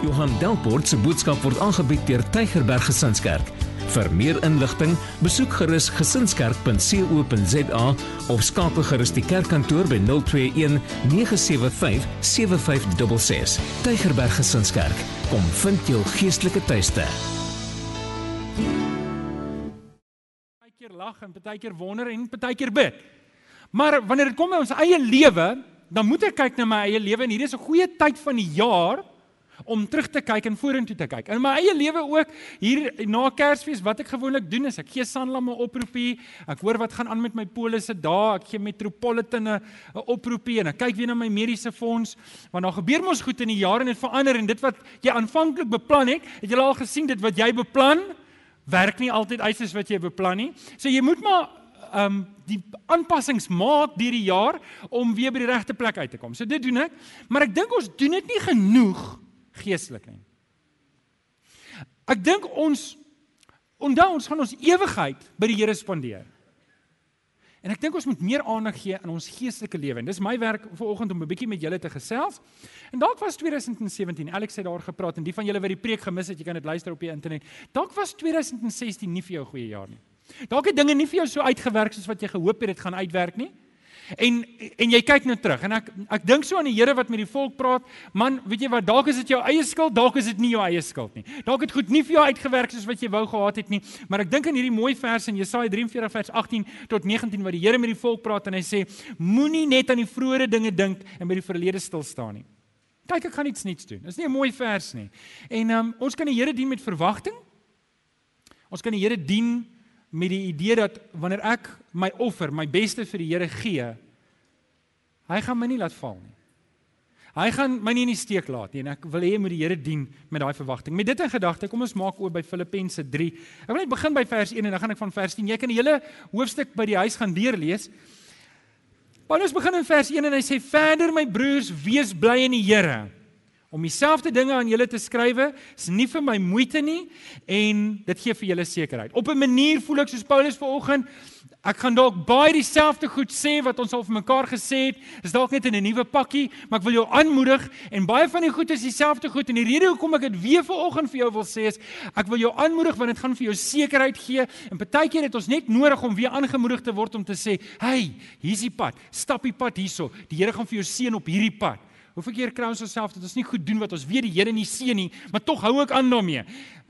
Johan Delport se boodskap word aangebied deur Tygerberg Gesinskerk. Vir meer inligting, besoek gerus gesinskerk.co.za of skakel gerus die kerkkantoor by 021 975 7566. Tygerberg Gesinskerk, kom vind jou geestelike tuiste. Partykeer lag en partykeer wonder en partykeer bid. Maar wanneer dit kom by ons eie lewe, dan moet ek kyk na my eie lewe en hierdie is 'n goeie tyd van die jaar om terug te kyk en vorentoe te kyk. In my eie lewe ook hier na Kersfees wat ek gewoonlik doen is ek gee Sanlam 'n oproepie. Ek hoor wat gaan aan met my polisse daar. Ek gee Metropolitan 'n oproepie en ek kyk weer na my mediese fonds want daar gebeur mos goed in die jaar en dit verander en dit wat jy aanvanklik beplan het, het jy al gesien dit wat jy beplan werk nie altyd uit soos wat jy beplan nie. So jy moet maar um die aanpassings maak deur die jaar om weer by die regte plek uit te kom. So dit doen ek, maar ek dink ons doen dit nie genoeg geestelik nie. Ek dink ons onthou ons gaan ons ewigheid by die Here spandeer. En ek dink ons moet meer aandag gee aan ons geestelike lewe. En dis my werk vanoggend om 'n bietjie met julle te gesels. En dalk was 2017, Alex het daar gepraat en die van julle wat die preek gemis het, jy kan dit luister op die internet. Dalk was 2016 nie vir jou 'n goeie jaar nie. Dalk het dinge nie vir jou so uitgewerk soos wat jy gehoop het dit gaan uitwerk nie. En en jy kyk nou terug en ek ek dink so aan die Here wat met die volk praat. Man, weet jy wat, dalk is dit jou eie skuld, dalk is dit nie jou eie skuld nie. Dalk het goed nie vir jou uitgewerk soos wat jy wou gehad het nie, maar ek dink aan hierdie mooi vers in Jesaja 43 vers 18 tot 19 waar die Here met die volk praat en hy sê: Moenie net aan die vroeë dinge dink en by die verlede stil staan nie. Kyk, ek gaan iets niets doen. Dis nie 'n mooi vers nie. En um, ons kan die Here dien met verwagting. Ons kan die Here dien met die idee dat wanneer ek my offer, my beste vir die Here gee, hy gaan my nie laat val nie. Hy gaan my nie in die steek laat nie en ek wil hê moet die Here dien met daai verwagting. Met dit in gedagte, kom ons maak oop by Filippense 3. Ek wil net begin by vers 1 en dan gaan ek van vers 10. Jy kan die hele hoofstuk by die huis gaan deurlees. Paulus begin in vers 1 en hy sê verder my broers, wees bly in die Here om dieselfde dinge aan julle te skrywe is nie vir my moeite nie en dit gee vir julle sekerheid. Op 'n manier voel ek soos Paulus vanoggend, ek gaan dalk baie dieselfde goed sê wat ons al vir mekaar gesê het. Dis dalk net in 'n nuwe pakkie, maar ek wil jou aanmoedig en baie van die goed is dieselfde goed en die rede hoekom ek dit weer vanoggend vir jou wil sê is ek wil jou aanmoedig want dit gaan vir jou sekerheid gee en partykeer het ons net nodig om weer aangemoedig te word om te sê, "Hey, hier's die pad. Stap die pad hierso. Die Here gaan vir jou seën op hierdie pad." Hoeveel keer kry ons osself dat ons nie goed doen wat ons weet die Here nie seën nie, maar tog hou ek aan daarmee.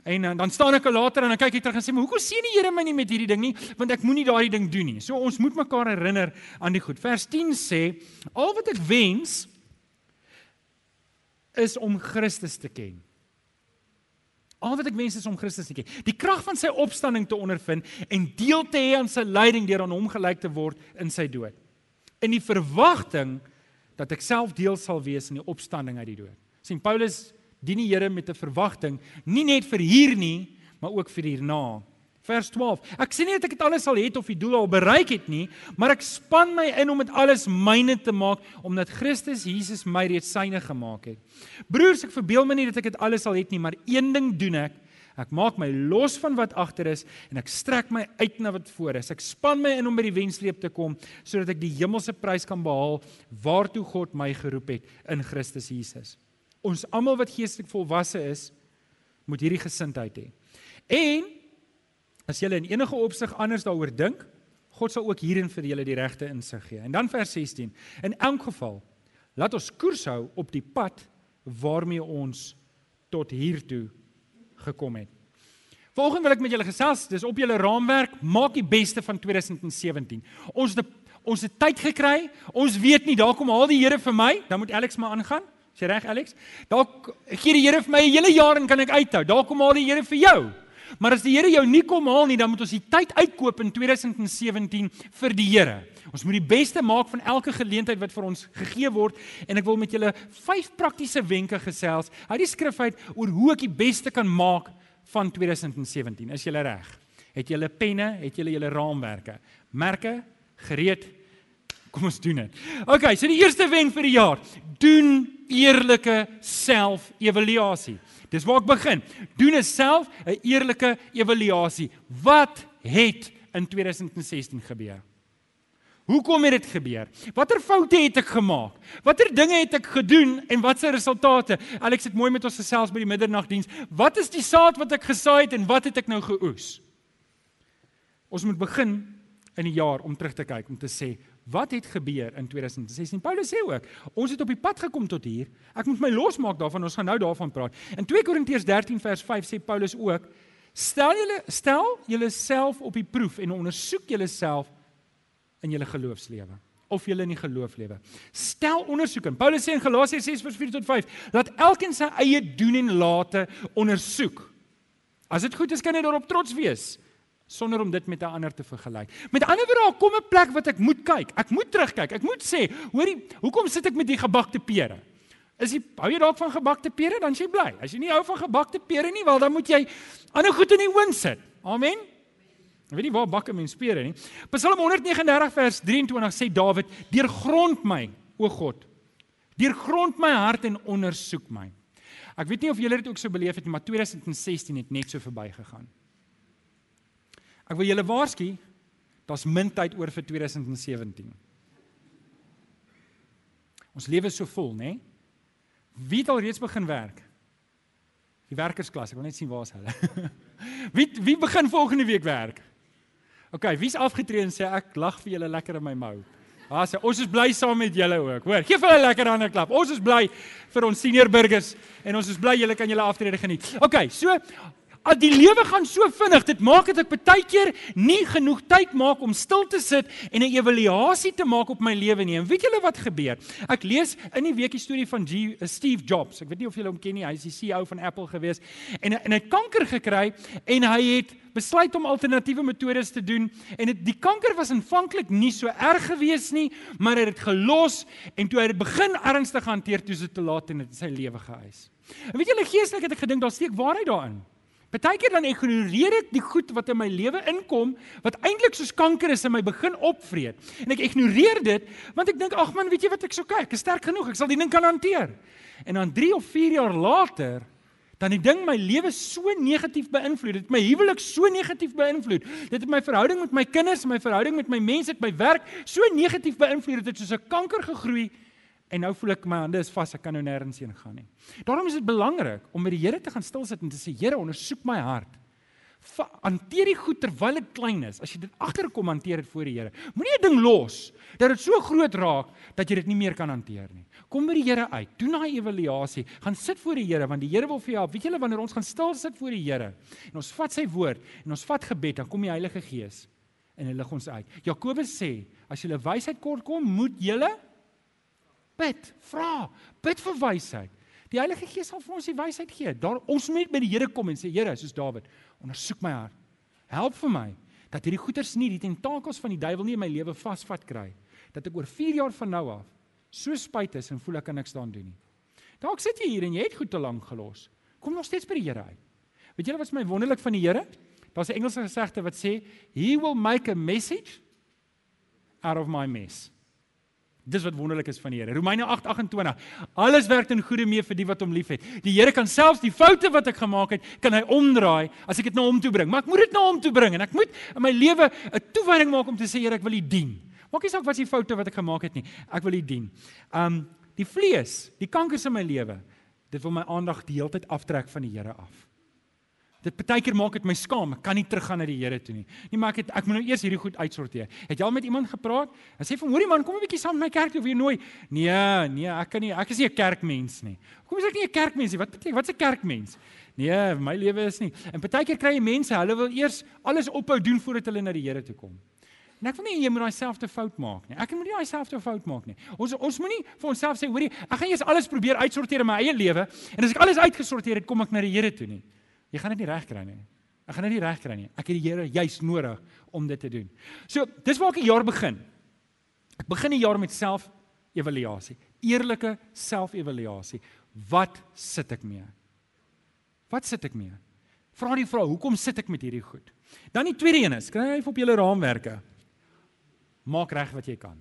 En dan, dan staan ek later en dan kyk ek terug en sê, "Maar hoekom seën die Here my nie met hierdie ding nie? Want ek moenie daardie ding doen nie." So ons moet mekaar herinner aan die goed. Vers 10 sê, "Al wat ek wens is om Christus te ken." Al wat ek wens is om Christus te ken. Die krag van sy opstanding te ondervind en deel te hê aan sy lyding deur aan hom gelyk te word in sy dood. In die verwagting dat ek self deel sal wees in die opstanding uit die dood. sien Paulus dien die Here met 'n verwagting, nie net vir hier nie, maar ook vir hierna. Vers 12. Ek sê nie dat ek dit alles sal het of die doel al bereik het nie, maar ek span my in om dit alles myne te maak omdat Christus Jesus my reeds syne gemaak het. Broers, ek verbeel my nie dat ek dit alles sal het nie, maar een ding doen ek, Ek maak my los van wat agter is en ek strek my uit na wat voor is. Ek span my in om by die wenstreep te kom sodat ek die hemelse prys kan behaal waartoe God my geroep het in Christus Jesus. Ons almal wat geestelik volwasse is, moet hierdie gesindheid hê. En as jy in enige opsig anders daaroor dink, God sal ook hierin vir julle die regte insig gee. En dan vers 16. In elk geval, laat ons koers hou op die pad waarmee ons tot hier toe gekom het. Volgende wil ek met julle gesels, dis op julle raamwerk, maak die beste van 2017. Ons het ons het tyd gekry. Ons weet nie, dalk kom haal die Here vir my, dan moet Alex maar aangaan. Is jy reg Alex? Dalk gee die Here vir my 'n hele jaar en kan ek uithou. Dalk kom haal die Here vir jou. Maar as die Here jou nie kom haal nie, dan moet ons die tyd uitkoop in 2017 vir die Here. Ons moet die beste maak van elke geleentheid wat vir ons gegee word en ek wil met julle vyf praktiese wenke gesels uit die skrif uit oor hoe ek die beste kan maak van 2017. Is julle reg? Het julle penne, het julle julle raamwerke, merke gereed? Kom ons doen dit. OK, so die eerste wenk vir die jaar, doen eerlike self-evaluasie. Dis waar ek begin. Doen 'n self 'n eerlike evaluasie. Wat het in 2016 gebeur? Hoekom het dit gebeur? Watter foute het ek gemaak? Watter dinge het ek gedoen en wat se resultate? Alex het mooi met ons gesels by die middernagdiens. Wat is die saad wat ek gesaai het en wat het ek nou geoes? Ons moet begin in die jaar om terug te kyk om te sê wat het gebeur in 2016. Paulus sê ook, ons het op die pad gekom tot hier. Ek moet my losmaak daarvan. Ons gaan nou daarvan praat. In 2 Korintiërs 13 vers 5 sê Paulus ook, stel julle stel julleself op die proef en ondersoek julleself in julle geloofslewe of julle in die geloof lewe. Stel ondersoek in. Paulus sê in Galasiërs 6 vers 4 tot 5, laat elkeen sy eie doen en late ondersoek. As dit goed is, kan jy daarop trots wees sonder om dit met 'n ander te vergelyk. Met ander woorde, daar kom 'n plek wat ek moet kyk. Ek moet terugkyk. Ek moet sê, hoorie, hoekom sit ek met die gebakte pere? Is jy hou jy dalk van gebakte pere, dan jy bly. As jy nie hou van gebakte pere nie, wel dan moet jy ander goed in die oond sit. Amen. Ek weet nie waar bak 'n mens pere nie. Psalm 139 vers 23 sê Dawid: "Deurgrond my, o God. Deurgrond my hart en ondersoek my." Ek weet nie of julle dit ook so beleef het nie, maar 2016 het net so verbygegaan. Ek wil julle waarsku, daar's min tyd oor vir 2017. Ons lewe is so vol, né? Wie het al reeds begin werk? Die werkersklas, ek wil net sien waar is hulle. wie wie begin volgende week werk? OK, wie's afgetree en sê ek lag vir julle lekker in my mou. Ah, sê ons is bly saam met julle ook. Hoor, gee vir hulle lekker hande klap. Ons is bly vir ons senior burgers en ons is bly julle kan julle aftrede geniet. OK, so Al die lewe gaan so vinnig, dit maak dit ek baie keer nie genoeg tyd maak om stil te sit en 'n evaluasie te maak op my lewe nie. En weet julle wat gebeur? Ek lees in die week die storie van G, uh, Steve Jobs. Ek weet nie of julle hom ken nie. Hy is die CEO van Apple gewees en en hy het kanker gekry en hy het besluit om alternatiewe metodes te doen en het, die kanker was aanvanklik nie so erg gewees nie, maar hy het dit gelos en toe hy dit begin ernstig hanteer toe dit te laat en dit sy lewe geëis. En weet julle geestelik het ek gedink daar steek waarheid daarin. Partykeer dan ignoreer ek die goed wat in my lewe inkom wat eintlik soos kanker is in my begin opvreet. En ek ignoreer dit want ek dink ag man, weet jy wat ek sou kyk, ek is sterk genoeg, ek sal die ding kan hanteer. En dan 3 of 4 jaar later dan die ding my lewe so negatief beïnvloed. Dit het my huwelik so negatief beïnvloed. Dit het my verhouding met my kinders, my verhouding met my mense, my werk so negatief beïnvloed. Dit het soos 'n kanker gegroei En nou voel ek my hande is vas, ek kan nou nêrens heen gaan nie. Daarom is dit belangrik om met die Here te gaan stil sit en te sê Here, ondersoek my hart. Hanteer die goed terwyl dit klein is. As jy dit agterkom hanteer dit voor die Here. Moenie 'n ding los dat dit so groot raak dat jy dit nie meer kan hanteer nie. Kom by die Here uit. Doen daai evaluasie. Gaan sit voor die Here want die Here wil vir jou help. Weet julle wanneer ons gaan stil sit voor die Here en ons vat sy woord en ons vat gebed, dan kom die Heilige Gees en hy lig ons uit. Jakobus sê, as jy wysheid kort kom, moet jy bid, vra, bid vir wysheid. Die Heilige Gees sal vir ons die wysheid gee. Daar ons moet by die Here kom en sê Here, soos Dawid, ondersoek my hart. Help vir my dat hierdie goeters nie die tentakels van die duiwel nie in my lewe vasvat kry. Dat ek oor 4 jaar van nou af so spyt is en voel ek kan niks daan doen nie. Dalk sit jy hier en jy het goed te lank gelos. Kom nog steeds by die Here uit. Weet julle wat is my wonderlik van die Here? Daar's 'n Engelse gesegde wat sê, "He will make a message out of my mess." Dis wat wonderlik is van die Here. Romeine 8:28. Alles werk ten goeie mee vir die wat hom liefhet. Die Here kan selfs die foute wat ek gemaak het, kan hy omdraai as ek dit na hom toe bring. Maar ek moet dit na hom toe bring en ek moet in my lewe 'n toewyding maak om te sê Here, ek wil U dien. Maak nie saak wat se foute wat ek gemaak het nie. Ek wil U dien. Um die vlees, die kankers in my lewe, dit wil my aandag die hele tyd aftrek van die Here af. Dit baie keer maak dit my skaam. Ek kan nie teruggaan na die Here toe nie. Nee, maar ek het ek moet nou eers hierdie goed uitsorteer. Het jy al met iemand gepraat? Hy sê van hoorie man, kom 'n bietjie saam met my kerk toe vir nooi. Nee, nee, ek kan nie. Ek is nie 'n kerkmens nie. Kom is ek nie 'n kerkmens nie. Wat beteken wat's 'n kerkmens? Nee, my lewe is nie. En baie keer kry jy mense, hulle wil eers alles ophou doen voordat hulle na die Here toe kom. En ek wil nie jy moet daai selfde fout maak nie. Ek moet nie daai selfde fout maak nie. Ons ons moenie vir onsself sê, hoorie, ek gaan eers alles probeer uitsorteer in my eie lewe en as ek alles uitgesorteer het, kom ek na die Here toe nie. Jy gaan dit nie reg kry nie. Ek gaan dit nie reg kry nie. Ek het die Here juis nodig om dit te doen. So, dis waar ek die jaar begin. Ek begin die jaar met self-evaluasie. Eerlike self-evaluasie. Wat sit ek mee? Wat sit ek mee? Vra die vrou, hoekom sit ek met hierdie goed? Dan die tweede een is, skryf op julle raamwerke. Maak reg wat jy kan.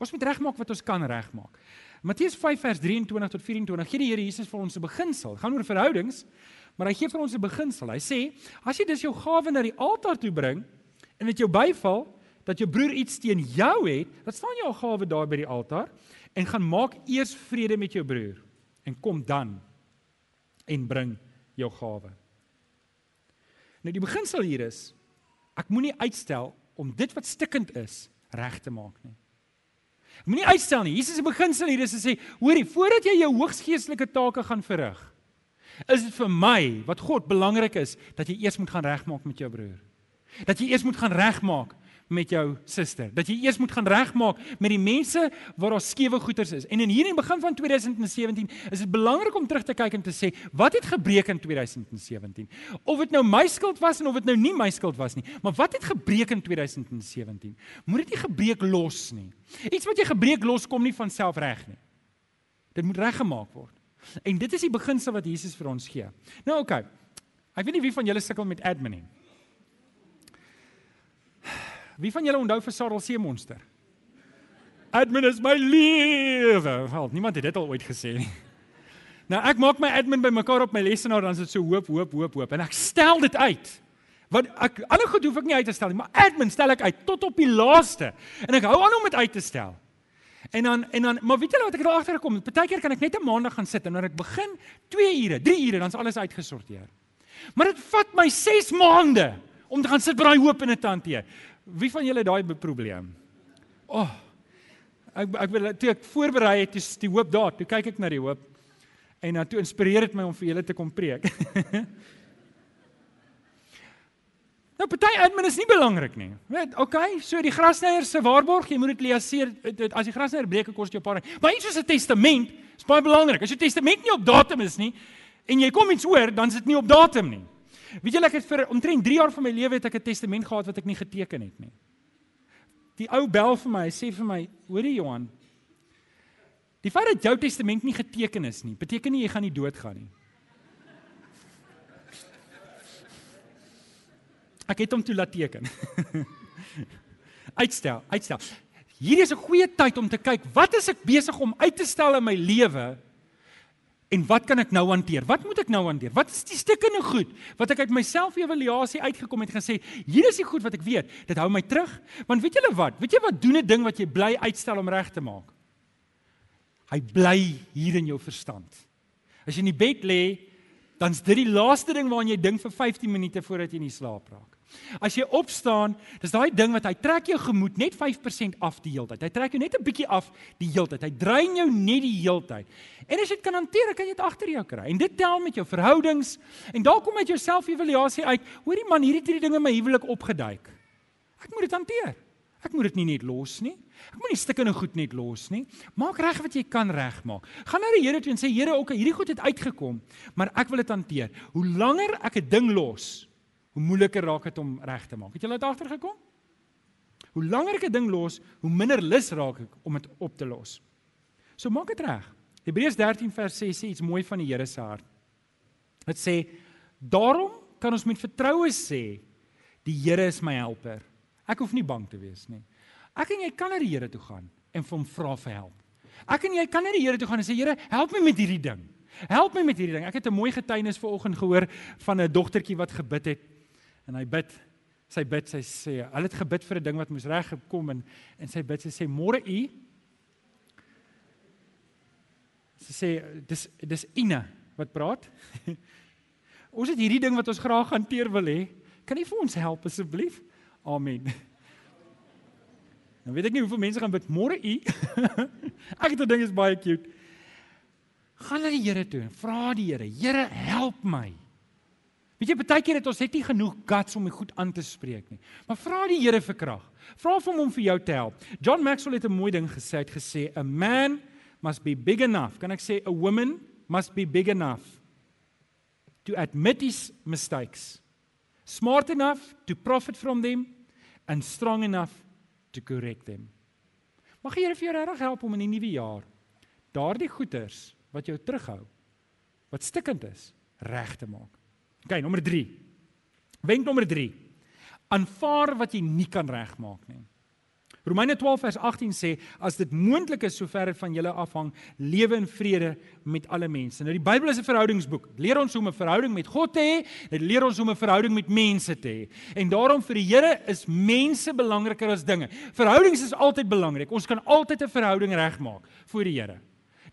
Ons moet regmaak wat ons kan regmaak. Matteus 5 vers 23 tot 24 gee die Here Jesus vir ons 'n beginsel. Gaan oor verhoudings, Maar hy gee vir ons 'n beginsel. Hy sê, as jy dus jou gawe na die altaar toe bring en dit jou byval, dat jou broer iets teen jou het, dan staan jou gawe daar by die altaar en gaan maak eers vrede met jou broer en kom dan en bring jou gawe. Nou die beginsel hier is ek moenie uitstel om dit wat stikkend is reg te maak nie. Moenie uitstel nie. Jesus se beginsel hier is om te sê, hoorie, voordat jy jou hoogs geestelike take gaan verrig, is dit vir my wat God belangrik is dat jy eers moet gaan regmaak met jou broer. Dat jy eers moet gaan regmaak met jou suster. Dat jy eers moet gaan regmaak met die mense waar daar skewe goeters is. En in hierdie begin van 2017 is dit belangrik om terug te kyk en te sê, wat het gebreek in 2017? Of dit nou my skuld was en of dit nou nie my skuld was nie, maar wat het gebreek in 2017? Moet dit nie gebreek los nie. Iets wat jy gebreek los kom nie van self reg nie. Dit moet reggemaak word. En dit is die beginsel wat Jesus vir ons gee. Nou oké. Okay. Ek weet nie wie van julle sukkel met admin nie. Wie van julle onthou vir Sarel se monster? Admin is my lewe. Wel, niemand het dit al ooit gesê nie. Nou ek maak my admin bymekaar op my lesenaar dan is dit so hoop hoop hoop hoop en ek stel dit uit. Want ek ander goed hoef ek nie uit te stel nie, maar admin stel ek uit tot op die laaste. En ek hou aan om dit uit te stel. En dan en dan maar weet julle wat ek daar agter gekom het? Partykeer kan ek net 'n maandag gaan sit en dan ek begin 2 ure, 3 ure, dan's alles uitgesorteer. Maar dit vat my 6 maande om te gaan sit by daai hoop dit te hanteer. Wie van julle daai probleem? O. Oh, ek ek wil toe ek voorberei het, is die hoop daar. Toe kyk ek na die hoop en dan toe inspireer dit my om vir julle te kom preek. Nou party admin is nie belangrik nie. Weet, okay, so die grasnyer se waarborg, jy moet dit leaseer as die grasnyer breek kos jy 'n paar. Maar iets soos 'n testament is baie belangrik. As jou testament nie op datum is nie en jy kom iets hoor, dan is dit nie op datum nie. Weet jy ek het vir omtrent 3 jaar van my lewe het ek 'n testament gehad wat ek nie geteken het nie. Die ou bel vir my, hy sê vir my, hoorie Johan, die feit dat jou testament nie geteken is nie, beteken nie jy gaan nie doodgaan nie. Ek het hom toe laat teken. uitstel, uitstel. Hierdie is 'n goeie tyd om te kyk wat is ek besig om uit te stel in my lewe en wat kan ek nou hanteer? Wat moet ek nou hanteer? Wat is die stikkende goed wat ek uit myself evaluasie uitgekom het gesê, hier is die goed wat ek weet. Dit hou my terug. Want weet julle wat? Weet jy wat doen 'n ding wat jy bly uitstel om reg te maak? Hy bly hier in jou verstand. As jy in die bed lê, dan's dit die laaste ding waaraan jy dink vir 15 minute voordat jy in die slaap raak. As jy opstaan, dis daai ding wat hy trek jou gemoed net 5% af die hele tyd. Hy trek jou net 'n bietjie af die hele tyd. Hy drein jou net die hele tyd. En as jy dit kan hanteer, kan jy dit agter jou kry. En dit tel met jou verhoudings en daar kom uit jou selfevaluasie uit. Hoorie man, hierdie drie dinge my huwelik opgeduik. Ek moet dit hanteer. Ek moet dit nie net los nie. Ek moet nie stukkende goed net los nie. Maak reg wat jy kan regmaak. Gaan na die Here toe en sê Here, okay, hierdie goed het uitgekom, maar ek wil dit hanteer. Hoe langer ek 'n ding los, hoe moeiliker raak dit om reg te maak. Het julle dit agtergekom? Hoe langer ek 'n ding los, hoe minder lus raak ek om dit op te los. So maak dit reg. Hebreërs 13 vers 6 sê iets mooi van die Here se hart. Dit sê: "Daarom kan ons met vertroue sê, die Here is my helper. Ek hoef nie bang te wees nie. Ek en jy kan na die Here toe gaan en vir hom vra vir help. Ek en jy kan na die Here toe gaan en sê Here, help my met hierdie ding. Help my met hierdie ding. Ek het 'n mooi getuienis vanoggend gehoor van 'n dogtertjie wat gebid het en hy bid sy bid sy sê hulle het gebid vir 'n ding wat moes reg gekom en en sy bid sy sê môre u. Sy sê dis dis Ina wat praat. Ons het hierdie ding wat ons graag hanteer wil hê. Kan u vir ons help asseblief? Amen. Nou weet ek nie hoeveel mense gaan bid môre u. Ek het 'n ding is baie cute. Gaan na die Here toe en vra die Here Here help my Weet jy, baie keer het ons net nie genoeg guts om dit goed aan te spreek nie. Maar vra die Here vir krag. Vra hom om vir jou te help. John Maxwell het 'n mooi ding gesê, het gesê, "A man must be big enough." Kan ek sê a woman must be big enough to admit his mistakes, smart enough to profit from them and strong enough to correct them. Mag die Here vir jou regtig help om in die nuwe jaar daardie goeters wat jou terughou, wat stikkend is, reg te maak. OK, nommer 3. Wenk nommer 3. Aanvaar wat jy nie kan regmaak nie. Romeine 12 vers 18 sê as dit moontlik is sover dit van julle afhang, lewe in vrede met alle mense. Nou die Bybel is 'n verhoudingsboek. Dit leer ons hoe om 'n verhouding met God te hê, dit leer ons hoe om 'n verhouding met mense te hê. En daarom vir die Here is mense belangriker as dinge. Verhoudings is altyd belangrik. Ons kan altyd 'n verhouding regmaak voor die Here.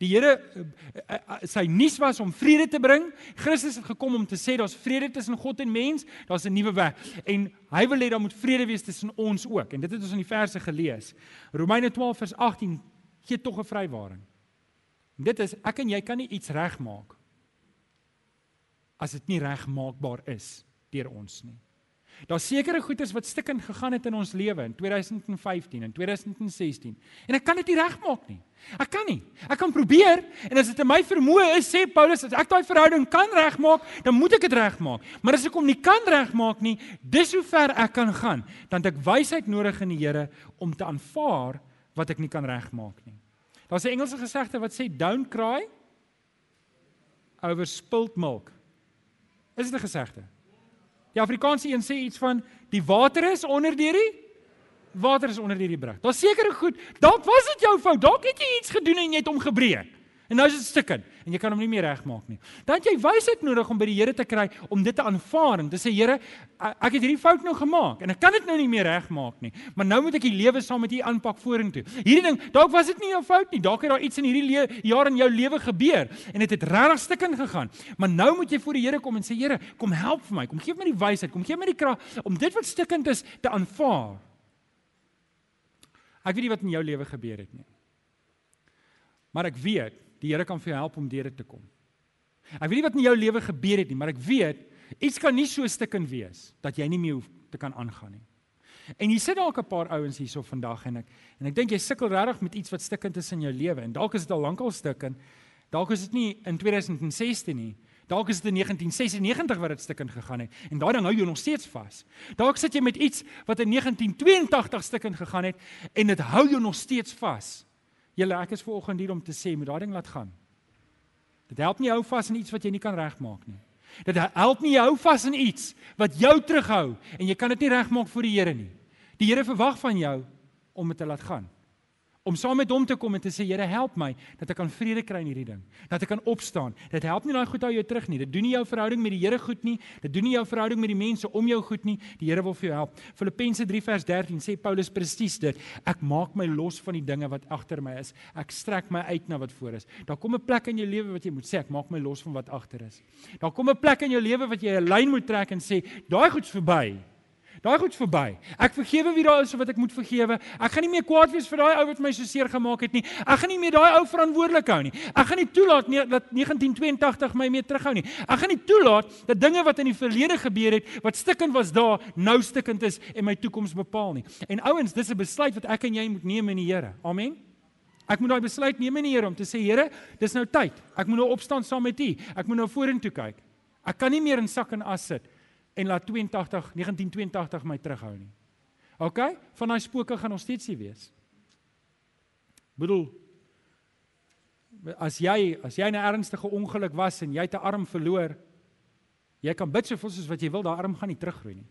Die Here eh, eh, eh, sy nuus was om vrede te bring. Christus het gekom om te sê daar's vrede tussen God en mens, daar's 'n nuwe weg en hy wil hê daar moet vrede wees tussen ons ook. En dit het ons in die verse gelees. Romeine 12 vers 18 gee tog 'n vrywaring. Dit is ek en jy kan nie iets regmaak as dit nie regmaakbaar is deur ons nie. Daar's sekere goeders wat stikkend gegaan het in ons lewe in 2015 en 2016 en ek kan dit nie regmaak nie. Ek kan nie. Ek kan probeer en as dit in my vermoë is, sê Paulus, as ek daai verhouding kan regmaak, dan moet ek dit regmaak. Maar as ek hom nie kan regmaak nie, dis hoe ver ek kan gaan, dan het ek wysheid nodig in die Here om te aanvaar wat ek nie kan regmaak nie. Daar's 'n Engelse gesegde wat sê don't cry over spilt milk. Is dit 'n gesegde? Die Afrikaanse een sê iets van die water is onder deur die water is onder deur die brug. Daar's sekere goed, dalk was dit jou fout. Dalk het jy iets gedoen en jy het hom gebreek. En nou is dit stukkend en jy kan hom nie meer regmaak nie. Dan jy wysheid nodig om by die Here te kry om dit te aanvaar en te sê Here, ek het hierdie fout nou gemaak en ek kan dit nou nie meer regmaak nie. Maar nou moet ek die lewe saam met U aanpak vorentoe. Hierdie ding, dalk was dit nie jou fout nie. Dalk het daar iets in hierdie jaar in jou lewe gebeur en dit het, het regtig stukkend gegaan. Maar nou moet jy voor die Here kom en sê Here, kom help vir my. Kom gee my die wysheid, kom gee my die krag om dit wat stukkend is te aanvaar. Ek weet nie wat in jou lewe gebeur het nie. Maar ek weet Die Here kan vir jou help om deur dit te kom. Ek weet nie wat in jou lewe gebeur het nie, maar ek weet iets kan nie so stikkend wees dat jy nie meer hoef te kan aangaan nie. En jy sit dalk 'n paar ouens hierso vandag en ek en ek dink jy sukkel regtig met iets wat stikkend is in jou lewe en dalk is dit al lankal stikkend. Dalk is dit nie in 2016 nie. Dalk is dit in 1996 wat dit stikkend gegaan het en daai ding hou jou nog steeds vas. Dalk sit jy met iets wat in 1982 stikkend gegaan het en dit hou jou nog steeds vas. Julle ek is ver oggend hier om te sê moet daai ding laat gaan. Dit help nie hou vas in iets wat jy nie kan regmaak nie. Dit help nie hou vas in iets wat jou terughou en jy kan dit nie regmaak vir die Here nie. Die Here verwag van jou om dit te laat gaan om saam met hom te kom en te sê Here help my dat ek kan vrede kry in hierdie ding. Dat ek kan opstaan. Dit help nie daai goed hou jou terug nie. Dit doen nie jou verhouding met die Here goed nie. Dit doen nie jou verhouding met die mense om jou goed nie. Die Here wil vir jou help. Filippense 3 vers 13 sê Paulus presies dit. Ek maak my los van die dinge wat agter my is. Ek strek my uit na wat voor is. Daar kom 'n plek in jou lewe wat jy moet sê ek maak my los van wat agter is. Daar kom 'n plek in jou lewe wat jy 'n lyn moet trek en sê daai goed's verby Daai goed's verby. Ek vergewe wie daar is wat ek moet vergewe. Ek gaan nie meer kwaad wees vir daai ou wat my so seer gemaak het nie. Ek gaan nie meer daai ou verantwoordelik hou nie. Ek gaan nie toelaat nie dat 1982 my meer terughou nie. Ek gaan nie toelaat dat dinge wat in die verlede gebeur het, wat stikkend was daar, nou stikkend is en my toekoms bepaal nie. En ouens, dis 'n besluit wat ek en jy moet neem in die Here. Amen. Ek moet daai besluit neem in die Here om te sê Here, dis nou tyd. Ek moet nou opstaan saam met U. Ek moet nou vorentoe kyk. Ek kan nie meer in sak en as sit en laat 82 1982 my terughou nie. OK? Van daai spooke gaan nog steeds hier wees. Bedoel as jy as jy 'n ernstige ongeluk was en jy het 'n arm verloor, jy kan bid soveel soos wat jy wil, daai arm gaan nie teruggroei nie.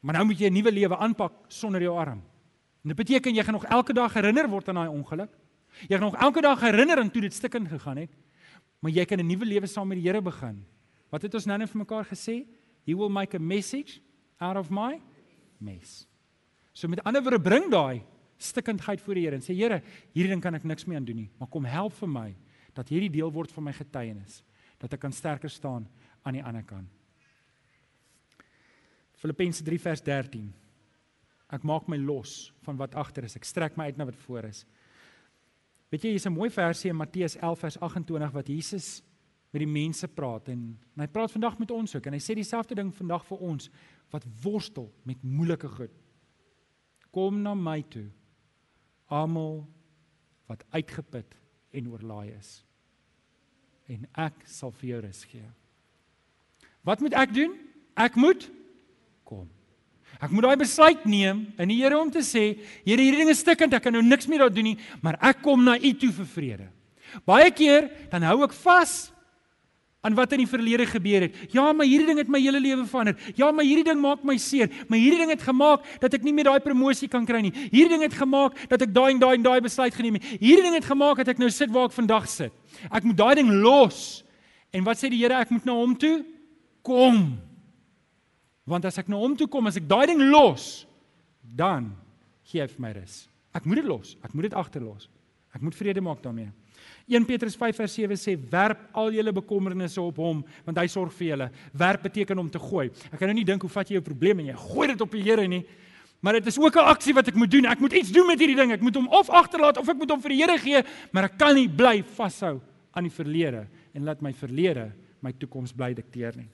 Maar nou moet jy 'n nuwe lewe aanpak sonder jou arm. En dit beteken jy gaan nog elke dag herinner word aan daai ongeluk. Jy gaan nog elke dag herinner aan toe dit stikkend gegaan het, maar jy kan 'n nuwe lewe saam met die Here begin. Wat het ons nou net vir mekaar gesê? He will make a message out of my mess. So met ander woorde bring daai stikkindheid voor die Here en sê Here, hierdie ding kan ek niks meer aan doen nie, maar kom help vir my dat hierdie deel word van my getuienis, dat ek kan sterker staan aan die ander kant. Filippense 3 vers 13. Ek maak my los van wat agter is. Ek strek my uit na wat voor is. Weet jy, hier's 'n mooi versie in Matteus 11 vers 28 wat Jesus met die mense praat en, en hy praat vandag met ons ook en hy sê dieselfde ding vandag vir ons wat worstel met moeilike goed. Kom na my toe. Almal wat uitgeput en oorlaai is. En ek sal vir jou rus gee. Wat moet ek doen? Ek moet kom. Ek moet daai besluit neem in die Here om te sê, Here, hierdie ding is stikkend, ek kan nou niks meer daar doen nie, maar ek kom na U toe vir vrede. Baie keer dan hou ek vas aan wat in die verlede gebeur het. Ja, maar hierdie ding het my hele lewe verander. Ja, maar hierdie ding maak my seer. Maar hierdie ding het gemaak dat ek nie meer daai promosie kan kry nie. Hierdie ding het gemaak dat ek daai en daai en daai besluit geneem het. Hierdie ding het gemaak dat ek nou sit waar ek vandag sit. Ek moet daai ding los. En wat sê die Here? Ek moet na hom toe kom. Want as ek na hom toe kom, as ek daai ding los, dan gee hy vir my rus. Ek moet dit los. Ek moet dit agterlos. Ek moet vrede maak daarmee. 1 Petrus 5 vers 7 sê werp al julle bekommernisse op hom want hy sorg vir julle. Werp beteken om te gooi. Ek kan nou nie dink hoe vat jy jou probleem en jy gooi dit op die Here nie. Maar dit is ook 'n aksie wat ek moet doen. Ek moet iets doen met hierdie ding. Ek moet hom of agterlaat of ek moet hom vir die Here gee, maar ek kan nie bly vashou aan die verlede en laat my verlede my toekoms bly dikteer nie.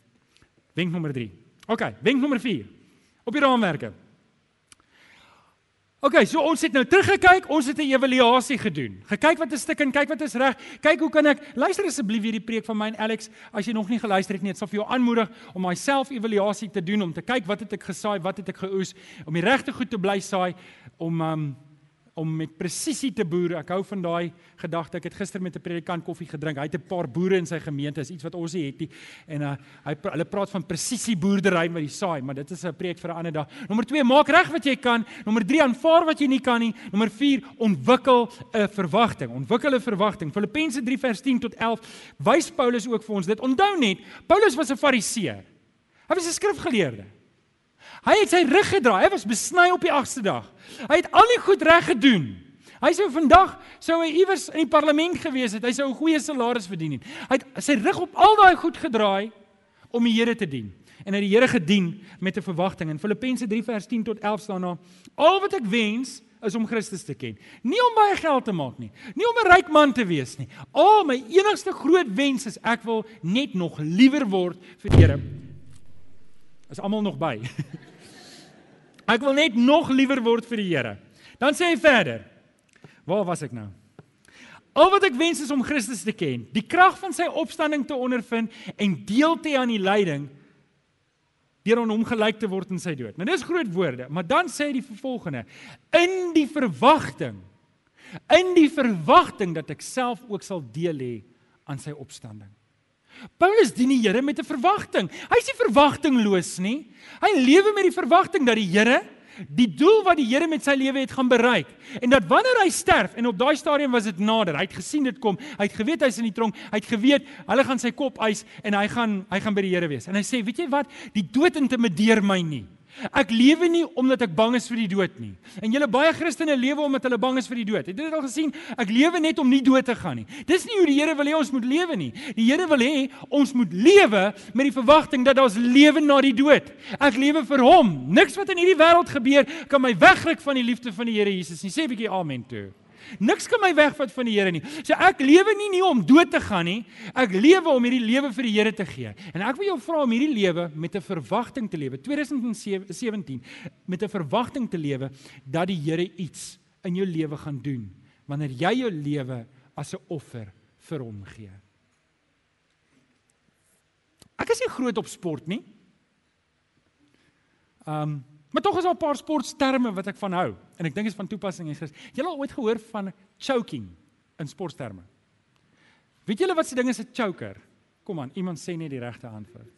Wenk nommer 3. OK, wenk nommer 4. Op die raamwerke. OK, so ons het nou teruggekyk, ons het 'n evaluasie gedoen. Gekyk wat is stuk en kyk wat is reg. Kyk hoe kan ek luister asseblief hierdie preek van my en Alex as jy nog nie geluister het nie. Dit sal vir jou aanmoedig om myself evaluasie te doen om te kyk wat het ek gesaai, wat het ek geoes, om die regte goed te bly saai, om um om met presisie te boer. Ek hou van daai gedagte. Ek het gister met 'n predikant koffie gedrink. Hy het 'n paar boere in sy gemeente, is iets wat ons nie het nie. En uh, hy hulle praat van presisie boerdery met die saai, maar dit is 'n preek vir 'n ander dag. Nommer 2, maak reg wat jy kan. Nommer 3, aanvaar wat jy nie kan nie. Nommer 4, ontwikkel 'n verwagting. Ontwikkel 'n verwagting. Filippense 3 vers 10 tot 11 wys Paulus ook vir ons dit. Onthou net, Paulus was 'n Fariseer. Hy was 'n skrifgeleerde. Hy het sy rug gedraai. Hy was besny op die 8ste dag. Hy het al die goed reg gedoen. Hy sou vandag sou hy iewers in die parlement gewees het. Hy sou 'n goeie salaris verdien het. Hy het sy rug op al daai goed gedraai om die Here te dien. En hy het die Here gedien met 'n verwagting. In Filippense 3 vers 10 tot 11 staan daar: Al wat ek wens is om Christus te ken. Nie om baie geld te maak nie. Nie om 'n ryk man te wees nie. Al my enigste groot wens is ek wil net nog liewer word vir die Here. Is almal nog by? Ek wil net nog liewer word vir die Here. Dan sê hy verder. Waar was ek nou? Al wat ek wens is om Christus te ken, die krag van sy opstanding te ondervind en deel te hê aan die lyding deur aan hom gelyk te word in sy dood. Nou dis groot woorde, maar dan sê hy die volgende: in die verwagting in die verwagting dat ek self ook sal deel hê aan sy opstanding. Paulus dien die Here met 'n verwagting. Hy is nie verwagtingloos nie. Hy lewe met die verwagting dat die Here die doel wat die Here met sy lewe het gaan bereik en dat wanneer hy sterf en op daai stadium was dit nader. Hy het gesien dit kom. Hy het geweet hy's in die tronk. Hy het geweet hulle gaan sy kop eis en hy gaan hy gaan by die Here wees. En hy sê, "Weet jy wat? Die dood intimideer my nie." Ek lewe nie omdat ek bang is vir die dood nie. En julle baie Christene lewe omdat hulle bang is vir die dood. Het jy dit al gesien? Ek lewe net om nie dood te gaan nie. Dis nie hoe die Here wil hê ons moet lewe nie. Die Here wil hê ons moet lewe met die verwagting dat daar's lewe na die dood. Ek lewe vir hom. Niks wat in hierdie wêreld gebeur kan my wegruk van die liefde van die Here Jesus nie. Sê 'n bietjie amen toe. Niks kan my wegvat van die Here nie. So ek lewe nie nie om dood te gaan nie. Ek lewe om hierdie lewe vir die Here te gee. En ek wil jou vra om hierdie lewe met 'n verwagting te lewe. 2017 met 'n verwagting te lewe dat die Here iets in jou lewe gaan doen wanneer jy jou lewe as 'n offer vir hom gee. Ek is nie groot op sport nie. Um Maar tog is daar 'n paar sportterme wat ek van hou en ek dink is van toepassing hier. Jy het al ooit gehoor van choking in sportterme? Weet julle wat se ding is 'n choker? Kom aan, iemand sê net die regte antwoord.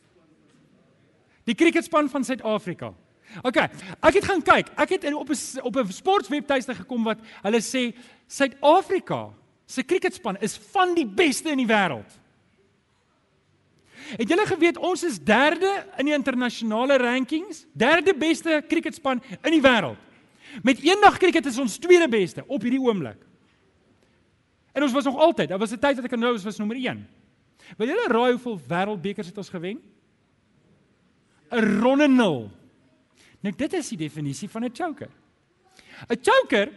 Die cricketspan van Suid-Afrika. OK, ek het gaan kyk. Ek het op 'n op 'n sportwebtuiste gekom wat hulle sê Suid-Afrika se cricketspan is van die beste in die wêreld. Het julle geweet ons is derde in die internasionale rankings, derde beste cricketspan in die wêreld. Met eendag cricket is ons tweede beste op hierdie oomblik. En ons was nog altyd, daar was 'n tyd wat ek nou is was nommer 1. Wil julle raai hoeveel wêreldbekers het ons gewen? 'n Ronde nul. Nou dit is die definisie van 'n choker. 'n Choker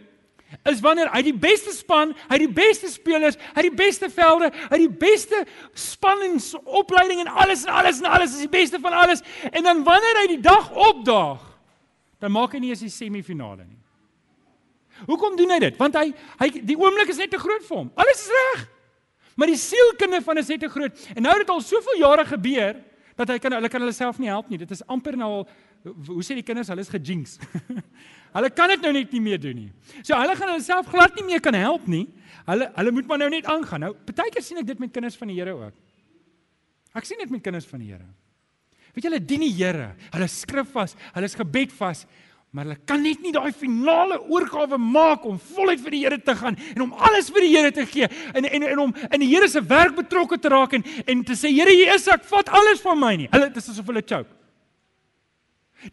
is wanneer hy die beste span, hy die beste spelers, hy die beste velde, hy die beste spanningsopleiding en alles en alles en alles is die beste van alles en dan wanneer hy die dag opdaag, dan maak hy nie eens die semifinale nie. Hoekom doen hy dit? Want hy hy die oomblik is net te groot vir hom. Alles is reg. Maar die sielkinde van is net te groot. En nou het dit al soveel jare gebeur dat hy kan hulle kan hulle self nie help nie. Dit is amper nou al hoe sê die kinders, hulle is gejinx. Hulle kan dit nou net nie meer doen nie. So hulle gaan hulle self glad nie meer kan help nie. Hulle hulle moet maar nou net aangaan. Nou, partykeer sien ek dit met kinders van die Here ook. Ek sien dit met kinders van die Here. Weet jy hulle dien die Here. Hulle skrif vas, hulle is gebed vas, maar hulle kan net nie daai finale oorgawe maak om voluit vir die Here te gaan en om alles vir die Here te gee en en en om in die Here se werk betrokke te raak en en te sê Here hier is ek, vat alles van my nie. Hulle dis asof hulle choke.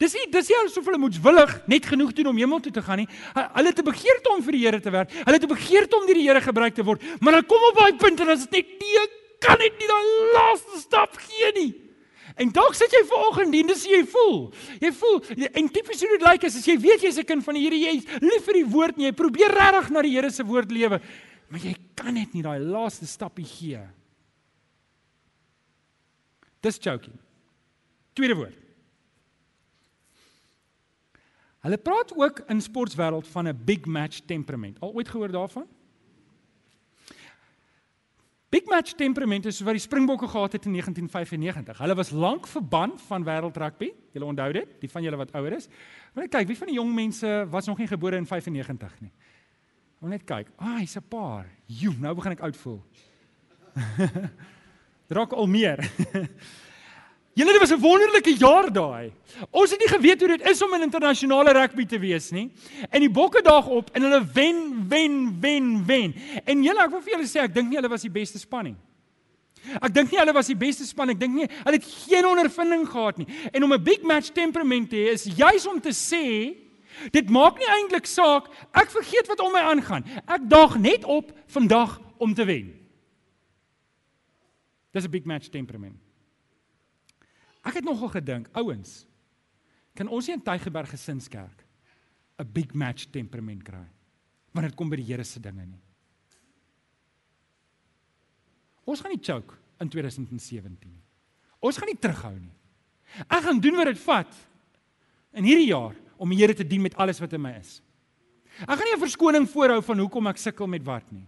Dis nie dis nie asof hulle moetswillig net genoeg doen om hemel toe te gaan nie. Hulle het 'n begeerte om vir die Here te werk. Hulle het 'n begeerte om deur die Here gebruik te word, maar hulle kom op daai punt en as dit net nie kan net nie daai laaste stap gee nie. En dalk sit jy vanoggend en dis jy voel. Jy voel en tipies hoe dit lyk is as jy weet jy's 'n kind van die Here, jy's lief vir die woord en jy probeer regtig na die Here se woord lewe, maar jy kan net nie daai laaste stappie gee. Dis joking. Tweede woord. Hulle praat ook in sportwêreld van 'n big match temperament. Al ooit gehoor daarvan? Big match temperament is wat die Springbokke gehad het in 1995. Hulle was lank verban van wêreld rugby. Julle onthou dit? Die van julle wat ouer is. Maar kyk, wie van die jong mense was nog nie gebore in 95 nie? Ons net kyk. Ah, hy's 'n paar. Jo, nou begin ek oud voel. Draak al meer. Julle dit was 'n wonderlike jaar daai. Ons het nie geweet hoe dit is om in internasionale rugby te wees nie. En die bokke daag op en hulle wen, wen, wen, wen. En julle, ek wil vir julle sê, ek dink nie hulle was die beste span nie. Ek dink nie hulle was die beste span, ek dink nie hulle het geen ondervinding gehad nie. En om 'n big match temperament te hê is juis om te sê dit maak nie eintlik saak ek vergeet wat om my aangaan. Ek daag net op vandag om te wen. Dis 'n big match temperament. Ek het nogal gedink, ouens, kan ons nie in Tygerberg Gesinskerk 'n big match temperament kry wanneer dit kom by die Here se dinge nie. Ons gaan nie choke in 2017 nie. Ons gaan nie terughou nie. Ek gaan doen wat dit vat in hierdie jaar om die Here te dien met alles wat in my is. Ek gaan nie 'n verskoning voorhou van hoekom ek sukkel met wat nie.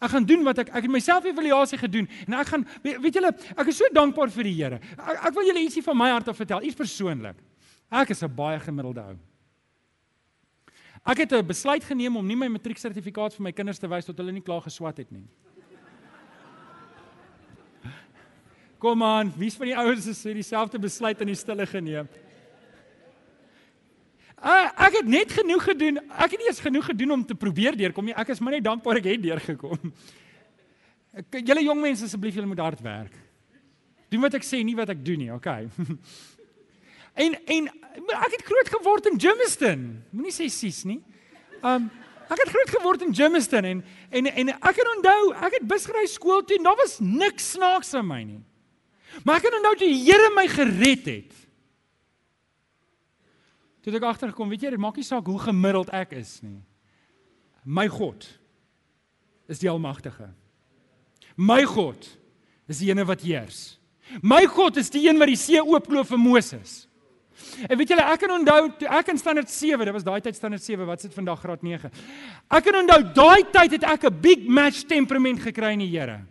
Ek gaan doen wat ek ek het myself evaluasie gedoen en ek gaan weet, weet julle ek is so dankbaar vir die Here. Ek, ek wil julle ietsie van my hart af vertel, iets persoonlik. Ek is 'n baie gemiddelde ou. Ek het 'n besluit geneem om nie my matrieksertifikaat vir my kinders te wys tot hulle nie klaar geswat het nie. Kom aan, wie's van die ouers het dieselfde besluit in die stille geneem? Uh, ek het net genoeg gedoen. Ek het nie eens genoeg gedoen om te probeer deurkom nie. Ek is maar net dankbaar ek het deurgekom. Julle jong mense asseblief julle moet hard werk. Doen wat ek sê, nie wat ek doen nie, okay? en en ek het groot geword in Germiston. Moenie sê sis nie. Um ek het groot geword in Germiston en en en ek kan onthou, ek het busgery skool toe en daar was niks snaaks aan my nie. Maar ek kan onthou die Here my gered het. Toe ek agtergekom, weet jy, dit maak nie saak hoe gemiddeld ek is nie. My God is die almagtige. My God is die ene wat heers. My God is die een wat die see oopkloof vir Moses. En weet julle, ek kan onthou toe ek in standaard 7, dit was daai tyd standaard 7, wat sit vandag graad 9. Ek kan onthou daai tyd het ek 'n big match temperament gekry in die Here.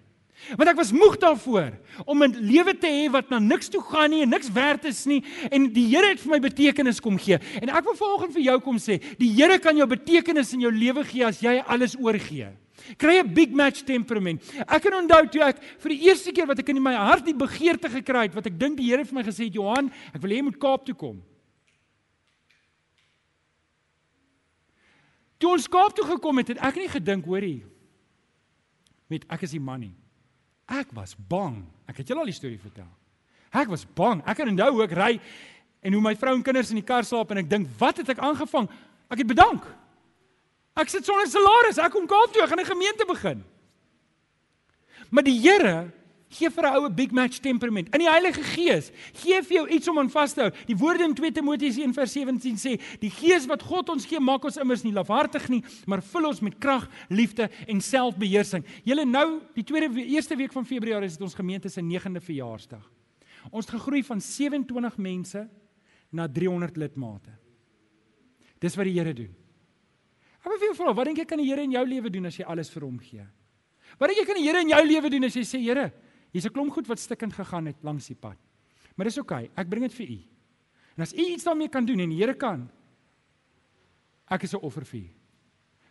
Want ek was moeg daarvoor om 'n lewe te hê wat na niks toe gaan nie en niks werd is nie en die Here het vir my betekenis kom gee. En ek wil vanoggend vir jou kom sê, die Here kan jou betekenis in jou lewe gee as jy alles oorgee. Kry 'n big match temperament. Ek kan onthou toe ek vir die eerste keer wat ek in my hart die begeerte gekry het wat ek dink die Here vir my gesê het, Johan, ek wil hê jy moet Kaap toe kom. Toe ons Kaap toe gekom het, het ek nie gedink, hoorie, met ek is die man nie. Ek was bang. Ek het julle al die storie vertel. Ek was bang. Ek kan onthou hoe ek ry en hoe my vrou en kinders in die kar slaap en ek dink, "Wat het ek aangevang?" Ek het bedank. Ek sit sonder salaris. Ek kom Kaap toe, ek gaan 'n gemeente begin. Maar die Here gee vir 'n oue big match temperament. In die Heilige Gees gee vir jou iets om aan vas te hou. Die woorde in 2 Timoteus 1:17 sê, "Die Gees wat God ons gee, maak ons immers nie lafhartig nie, maar vul ons met krag, liefde en selfbeheersing." Julle nou, die tweede eerste week van Februarie is dit ons gemeente se 9de verjaarsdag. Ons het gegroei van 27 mense na 300 lidmate. Dis wat die Here doen. Ek wil vir jou vra, wat dink jy kan die Here in jou lewe doen as jy alles vir hom gee? Wat dink jy kan die Here in jou lewe doen as jy sê, Here, Hier's 'n klomp goed wat stikkend gegaan het langs die pad. Maar dis oukei, okay, ek bring dit vir u. En as u iets daarmee kan doen en die Here kan, ek is 'n offer vir u.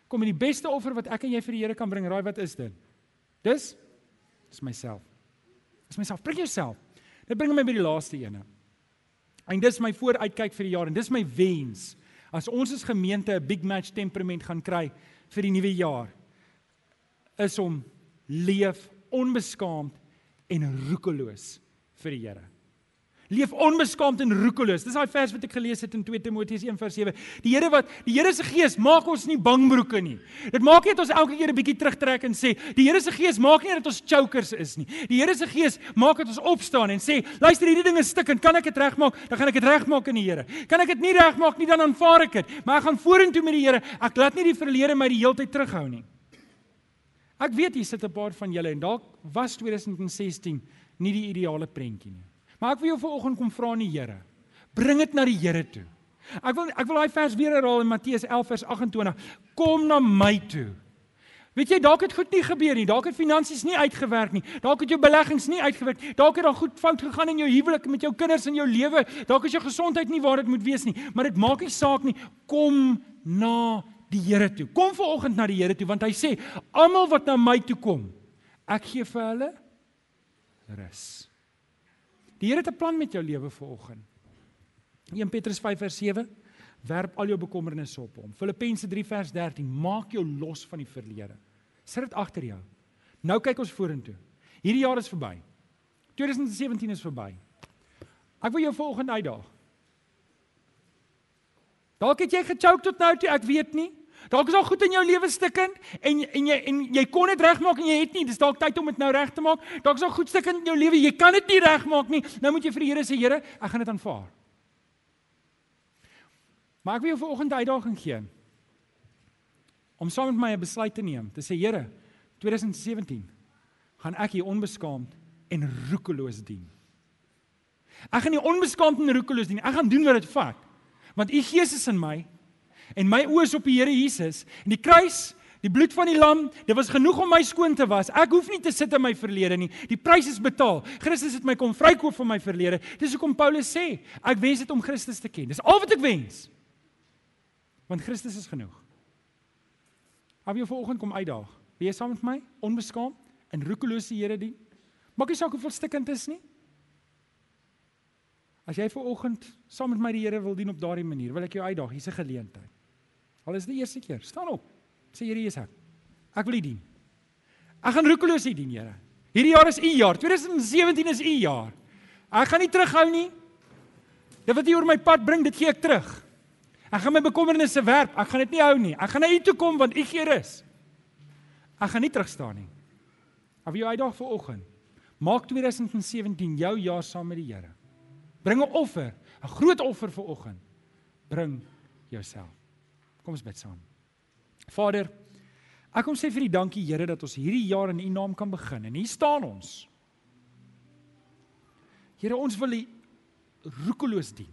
Kom in die beste offer wat ek en jy vir die Here kan bring, raai wat is dit? Dis dis myself. Dis myself, prik jouself. Dit bring my by die laaste ene. En dis my vooruitkyk vir die jaar en dis my wens. As ons as gemeente 'n big match temperament gaan kry vir die nuwe jaar is om leef onbeskaamd en roekeloos vir die Here. Leef onbeskaamd en roekeloos. Dis daai vers wat ek gelees het in 2 Timoteus 1:7. Die Here wat die Here se Gees maak ons nie bangbroeke nie. Dit maak nie dat ons elke keer 'n bietjie terugtrek en sê, die Here se Gees maak nie dat ons chokers is nie. Die Here se Gees maak dat ons opstaan en sê, luister, hierdie ding is stikkend. Kan ek dit regmaak? Dan gaan ek dit regmaak in die Here. Kan ek dit nie regmaak nie, dan aanvaar ek dit. Maar ek gaan vorentoe met die Here. Ek laat nie die verlede my die hele tyd terughou nie. Ek weet hier sit 'n paar van julle en dalk was 2016 nie die ideale prentjie nie. Maar ek wil jou vanoggend kom vra aan die Here. Bring dit na die Here toe. Ek wil ek wil daai vers weer herhaal in Matteus 11 vers 28. Kom na my toe. Weet jy dalk het goed nie gebeur nie. Dalk het finansies nie uitgewerk nie. Dalk het jou beleggings nie uitgewerk. Dalk het daar goed fout gegaan in jou huwelik met jou kinders en jou lewe. Dalk is jou gesondheid nie waar dit moet wees nie. Maar dit maak nie saak nie. Kom na die Here toe. Kom vanoggend na die Here toe want hy sê almal wat na my toe kom, ek gee vir hulle rus. Die Here het 'n plan met jou lewe vanoggend. 1 Petrus 5 vers 7 werp al jou bekommernisse op hom. Filippense 3 vers 13 maak jou los van die verlede. Sit dit agter jou. Nou kyk ons vorentoe. Hierdie jaar is verby. 2017 is verby. Ek wil jou vanoggend uitdaag. Dalk het jy gechoke tot nou toe, ek weet nie. Dalk is al goed in jou lewe stikkend en en jy en jy kon dit regmaak en jy het nie. Dis dalk tyd om dit nou reg te maak. Dalk is al goed stikkend in jou lewe, jy kan dit nie regmaak nie. Nou moet jy vir die Here sê, Here, ek gaan dit aanvaar. Maar ek wil jou vanoggend 'n uitdaging gee om saam met my 'n besluit te neem. Te sê, Here, 2017 gaan ek hier onbeskaamd en roekeloos dien. Ek gaan nie onbeskaamd en roekeloos dien. Ek gaan doen wat dit vat. Want u Gees is in my en my oë is op die Here Jesus en die kruis Die bloed van die lam, dit was genoeg om my skoon te was. Ek hoef nie te sit in my verlede nie. Die prys is betaal. Christus het my kom vrykoop van my verlede. Dis hoekom Paulus sê, ek wens dit om Christus te ken. Dis al wat ek wens. Want Christus is genoeg. Hou jy vanoggend kom uitdaag. Wie is saam met my? Onbeskaamd en roekeloos die Here dien. Maak nie saak hoeveel stikkend is nie. As jy vanoggend saam met my die Here wil dien op daardie manier, wil ek jou uitdaag. Hier's 'n geleentheid. Al is dit die eerste keer, staan op. Sê Here Jesus, ek wil U dien. Ek gaan roekeloos U dien, Here. Hierdie jaar is U jaar. 2017 is U jaar. Ek gaan nie terughou nie. Dit wat U oor my pad bring, dit gee ek terug. Ek gaan my bekommernisse werp. Ek gaan dit nie hou nie. Ek gaan na U toe kom want U gee rus. Ek gaan nie terugstaan nie. Af jou uitdaag vir oggend. Maak 2017 jou jaar saam met die Here. Bring 'n offer, 'n groot offer vir oggend. Bring jouself. Kom ons bid saam. Vader, ek kom sê vir U dankie Here dat ons hierdie jaar in U naam kan begin en hier staan ons. Here, ons wil U roekeloos dien.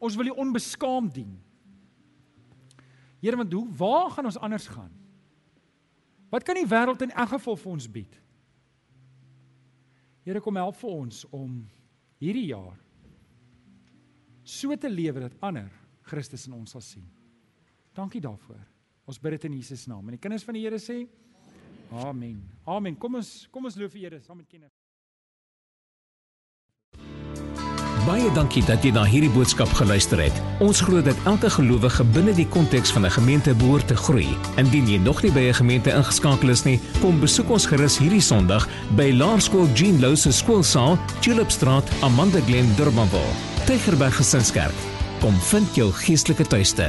Ons wil U onbeskaamd dien. Here, want hoe waar gaan ons anders gaan? Wat kan die wêreld in elk geval vir ons bied? Here, kom help vir ons om hierdie jaar so te lewe dat ander Christus in ons sal sien. Dankie daarvoor. Ons bid dit in Jesus naam. En die kinders van die Here sê: Amen. Amen. Kom ons kom ons loof die Here saam met kinders. Baie dankie dat jy na hierdie boodskap geluister het. Ons glo dat elke gelowige binne die konteks van 'n gemeente behoort te groei. Indien jy nog nie by 'n gemeente ingeskakel is nie, kom besoek ons gerus hierdie Sondag by Laerskool Jean Louw se skoolsaal, Tulipstraat, Amanda Glen, Durbanville. Tygerberg Gesinskerk. Kom vind jou geestelike tuiste.